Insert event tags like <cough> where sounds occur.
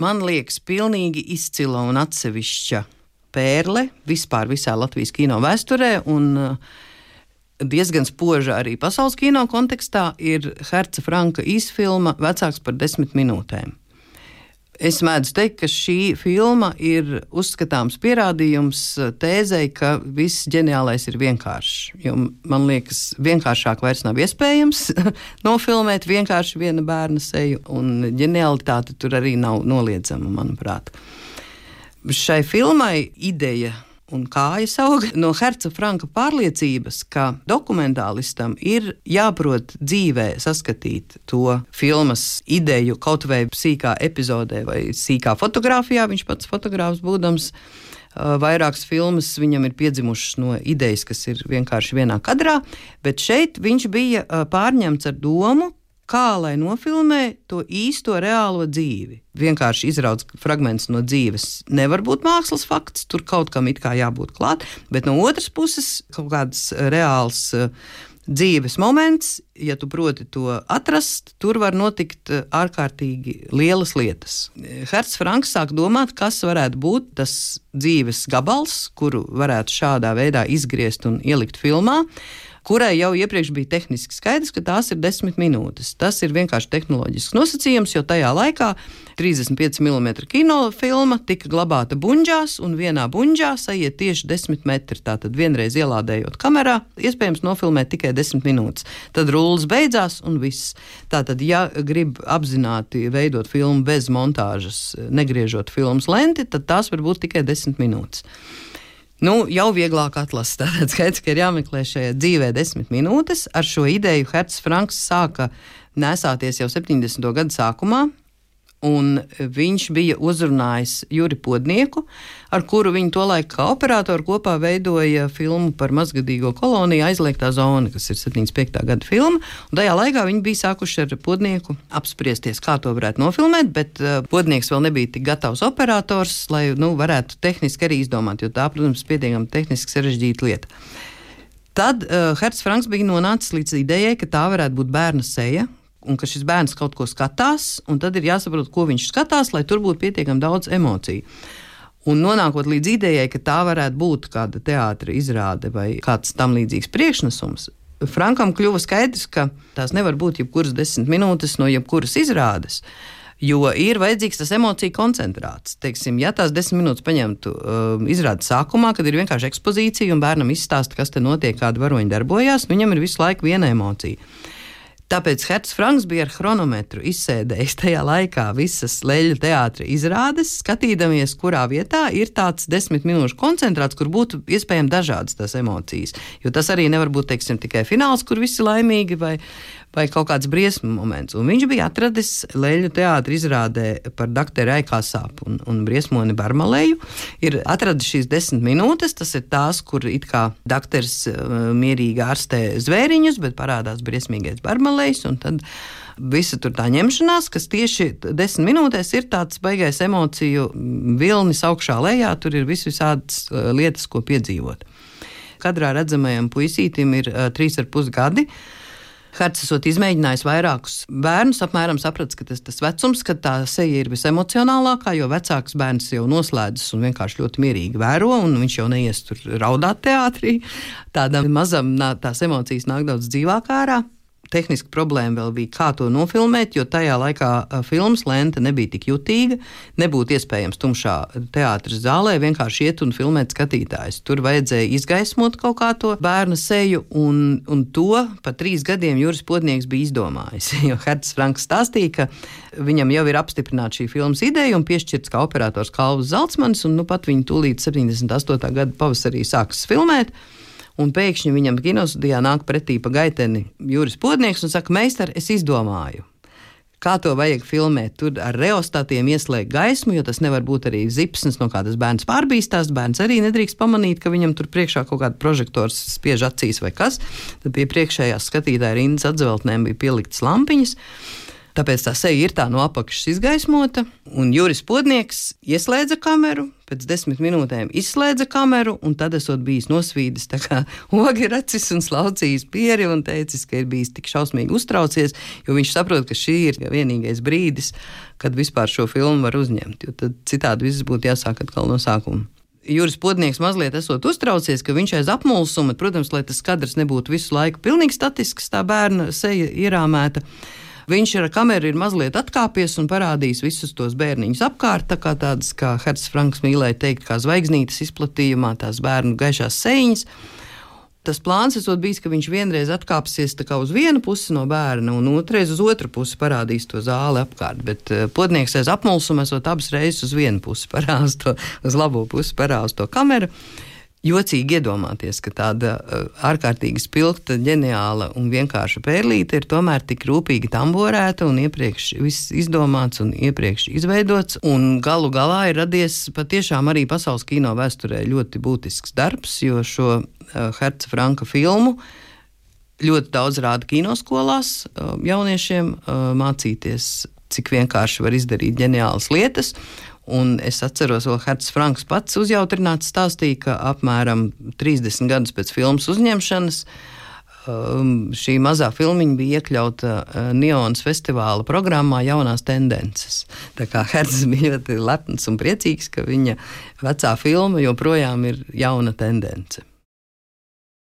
man liekas, pilnīgi izcila un atsevišķa pērle vispār visā Latvijas kino vēsturē. Un, uh, diezgan spoža arī pasaules kino kontekstā, ir Herca Franka izfilma Vecāks par desmit minūtēm. Es mēdzu teikt, ka šī filma ir uzskatāms pierādījums tēzei, ka viss ģeniālais ir vienkāršs. Man liekas, vienkāršāk vairs nav iespējams <laughs> nofilmēt vienkārši viena bērna seju, un ģenialitāte tur arī nav noliedzama, manuprāt. Šai filmai ideja un kājas aug no Herca Franka pārliecības, ka dokumentālistam ir jāprot dzīvē saskatīt to filmas ideju kaut vai sīkā epizodē vai sīkā fotografijā. Viņš pats fotogrāfs būdams. Vairākas filmas viņam ir piedzimušas no idejas, kas ir vienkārši vienā kadrā, bet šeit viņš bija pārņemts ar domu, kā lai nofilmē to īsto reālo dzīvi. Vienkārši izrauts fragments no dzīves nevar būt mākslas fakts, tur kaut kam it kā jābūt klāt, bet no otras puses kaut kāds reāls uh, dzīves moments, ja tu proti to atrast, tur var notikt uh, ārkārtīgi lielas lietas. Herts Franks sāk domāt, kas varētu būt tas dzīves gabals, kuru varētu šādā veidā izgriezt un ielikt filmā kurai jau iepriekš bija tehniski skaidrs, ka tās ir desmit minūtes. Tas ir vienkārši tehnoloģisks nosacījums, jo tajā laikā 35 mm kinofilma tika glabāta buļģās, un vienā buļģā aiziet tieši 10 metri. Tātad vienreiz ielādējot kamerā, iespējams nofilmēt tikai 10 minūtes. Tad rullis beidzās un viss. Tātad, ja grib apzināti veidot filmu bez montāžas, negriežot filmas lenti, tad tās var būt tikai 10 minūtes. Nu, jau vieglāk atlasīt. Tātad skaidrs, ka ir jāmeklē šajā dzīvē desmit minūtes. Ar šo ideju Herts Franks sāka nesāties jau 70. gada sākumā. Un viņš bija uzrunājis Juri Podnieku, ar kuru viņi tolaik kā operatoru kopā veidoja filmu par mazgadīgo koloniju aizliegtā zona, kas ir 75. gada filma. Un tajā laikā viņi bija sākuši ar Podnieku apspriesties, kā to varētu nofilmēt, bet uh, Podnieks vēl nebija tik gatavs operators, lai nu, varētu tehniski arī izdomāt, jo tā, protams, pietiekami tehniski sarežģīta lieta. Tad uh, Herts Franks bija nonācis līdz idejai, ka tā varētu būt bērna seja, un ka šis bērns kaut ko skatās, un tad ir jāsaprot, ko viņš skatās, lai tur būtu pietiekami daudz emociju. Un nonākot līdz idejai, ka tā varētu būt kāda teātris izrāde vai kāds tam līdzīgs priekšnesums, Frankam kļuva skaidrs, ka tās nevar būt jebkuras desmit minūtes no jebkuras izrādes. Jo ir vajadzīgs tas emociju koncentrāts. Teiksim, ja tās desmit minūtes paņemtu uh, izrādes sākumā, kad ir vienkārši ekspozīcija un bērnam izstāsta, kas te notiek, kāda varoņa darbojās, viņam ir visu laiku viena emocija. Tāpēc Herts Franks bija ar chronometru izsēdējis tajā laikā visas leļu teātris izrādes, skatīdamies, kurā vietā ir tāds desmit minūšu koncentrāts, kur būtu iespējams dažādas tās emocijas. Jo tas arī nevar būt teiksim, tikai fināls, kur visi laimīgi, vai, vai kaut kāds briesmu moments. Un viņš bija atradis Leļu teātris izrādē par doktoru Aikāsāpu un, un briesmoni Barmalēju. Ir atradis šīs desmit minūtes, tas ir tās, kur it kā doktors uh, mierīgi ārstē zvēriņus, bet parādās briesmīgais Barmalējs. Visa tur tā ņemšanās, kas tieši desmit minūtēs ir tāds baigais emociju vilnis augšā lejā, tur ir vis visādas uh, lietas, ko piedzīvot. Kadrā redzamajam puisītim ir uh, trīs ar pus gadi. Herts esot izmēģinājis vairākus bērnus, apmēram sapratis, ka tas tas vecums, kad tā seja ir visemocionālākā, jo vecāks bērns jau noslēdzas un vienkārši ļoti mierīgi vēro, un viņš jau neies tur raudāt teātrī. Tādam mazam tās emocijas nāk daudz dzīvāk ārā tehniska problēma vēl bija, kā to nofilmēt, jo tajā laikā filmas lente nebija tik jutīga. Nebūtu iespējams tumšā teātris zālē vienkārši iet un filmēt skatītājus. Tur vajadzēja izgaismot kaut kā to bērnu seju, un, un to pa trīs gadiem Juris Podnieks bija izdomājis. <laughs> Jo Herts Franks stāstīja, ka viņam jau ir apstiprināta šī filmas ideja un piešķirts kā operators Kalvus Zeltsmanis, un nu pat viņi tūlīt 78. gada pavasarī sāks filmēt un pēkšņi viņam kinostudijā nāk pretī pa gaiteni Juris Podnieks un saka, meistar, es izdomāju. Kā to vajag filmēt? Tur ar reostatiem ieslēgt gaismu, jo tas nevar būt arī zipsnis, no kādas bērns pārbīstās. Bērns arī nedrīkst pamanīt, ka viņam tur priekšā kaut kāda prožektors spiež acīs vai kas. Tad pie priekšējās skatītāja rindas atzeltnēm bija pieliktas lampiņas. Tāpēc tā seja ir tā no apakšas izgaismota, un Juris Podnieks ieslēdza kameru, pēc desmit minūtēm izslēdza kameru, un tad esot bijis nosvīdis <laughs> ogi racis un slaucījis pieri un teicis, ka ir bijis tik šausmīgi uztraucies, jo viņš saprot, ka šī ir vienīgais brīdis, kad vispār šo filmu var uzņemt, jo tad citādi viss būtu jāsāk atkal no sākuma. Juris Podnieks mazliet esot uztraucies, ka viņš aiz apmulsuma, protams, lai tas kadrs nebūtu visu laiku pilnīgi statisks, tā bērna seja ierāmēta. Viņš ar kameru ir mazliet atkāpies un parādījis visus tos bērniņus apkārt, tā kā tādas, kā Herts Franks mīlēja teikt, kā zvaigznītes izplatījumā, tās bērnu gaišās sēņas tas plāns esot bijis, ka viņš vienreiz atkāpsies uz vienu pusi no bērna, un otrreiz uz otru pusi parādīs to zāli apkārt. Bet uh, podnieks aiz apmulsuma esot abas reizes uz vienu pusi parādījis to, uz labo pusi parādījis to kameru jocīgi iedomāties, ka tāda uh, ārkārtīgi spilgta, ģeniāla un vienkārša pērlīte ir tomēr tik rūpīgi tamborēta un iepriekš izdomāts un iepriekš izveidots. Un galu galā ir radies patiešām arī pasaules kino vēsturē ļoti būtisks darbs, jo šo uh, Herca Franka filmu ļoti daudz rāda kinoskolās uh, jauniešiem mācīties, cik vienkārši var izdarīt ģeniālas lietas. Un es atceros, ka Herts Franks pats uzjautrināts stāstīja, ka apmēram 30 gadus pēc filmas uzņemšanas um, šī mazā filmiņa bija iekļauta uh, Nionas festivāla programmā Jaunās tendences. Tā kā Herts bija ļoti lepns un priecīgs, ka viņa vecā filma joprojām ir jauna tendence.